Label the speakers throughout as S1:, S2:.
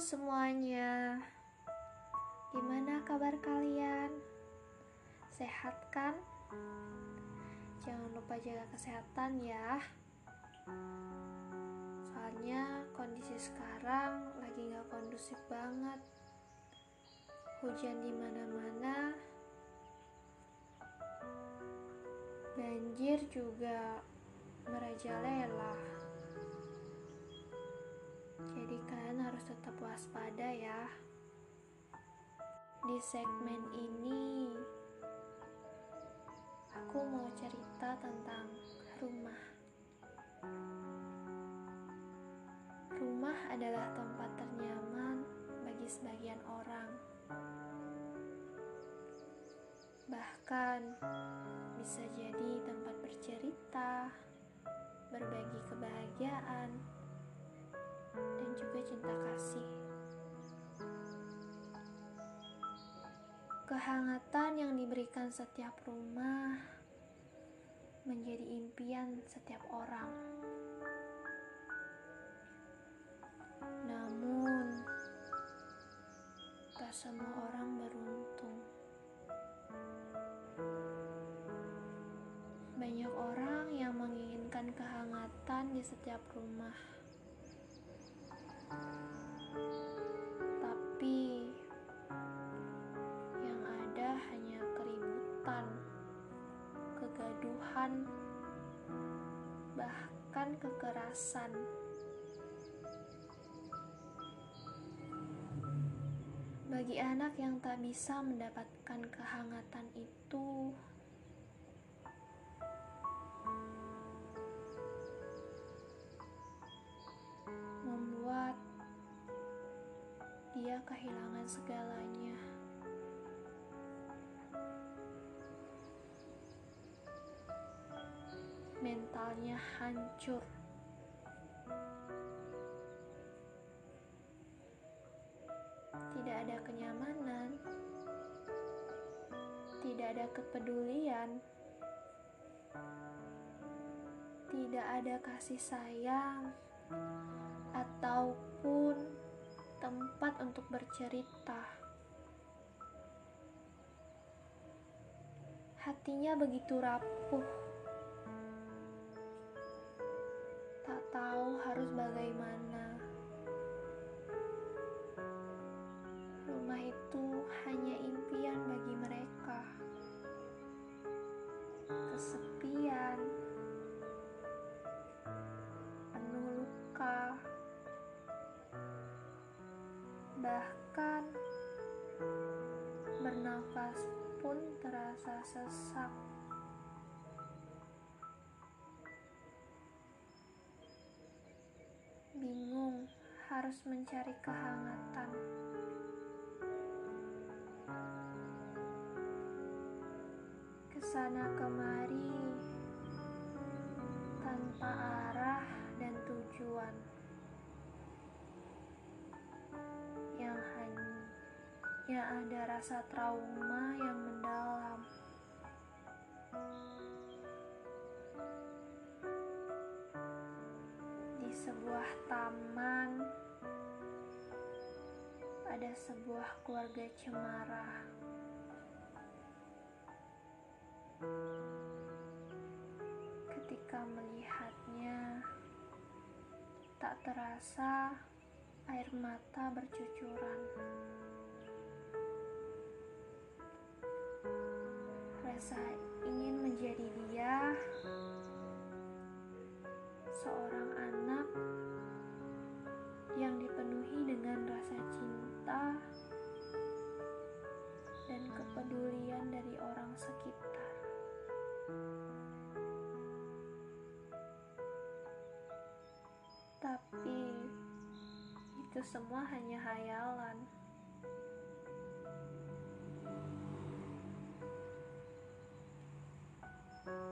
S1: semuanya, gimana kabar kalian? Sehat kan? Jangan lupa jaga kesehatan ya. Soalnya kondisi sekarang lagi gak kondusif banget. Hujan di mana-mana. Banjir juga merajalela. Waspada ya. Di segmen ini aku mau cerita tentang rumah. Rumah adalah tempat ternyaman bagi sebagian orang. Bahkan bisa jadi tempat bercerita, berbagi kebahagiaan, dan juga cinta kasih. Kehangatan yang diberikan setiap rumah menjadi impian setiap orang. Namun, tak semua orang beruntung. Banyak orang yang menginginkan kehangatan di setiap rumah. Bahkan kekerasan. Bagi anak yang tak bisa mendapatkan kehangatan itu, membuat dia kehilangan segalanya. Mentalnya hancur. Tidak ada kenyamanan, tidak ada kepedulian, tidak ada kasih sayang, ataupun tempat untuk bercerita. Hatinya begitu rapuh, luka, bahkan bernafas pun terasa sesak. Bingung harus mencari kehangatan. Ke sana kemari tanpa arah tujuan. Yang hanya ada rasa trauma yang mendalam. Di sebuah taman ada sebuah keluarga cemara. Ketika melihatnya, tak terasa air mata bercucuran. Rasa ingin menjadi dia, seorang anak Tapi itu semua hanya hayalan.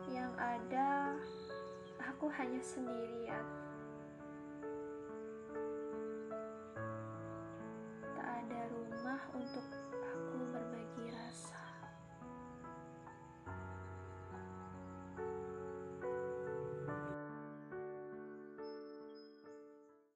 S1: Yang ada, aku hanya sendirian.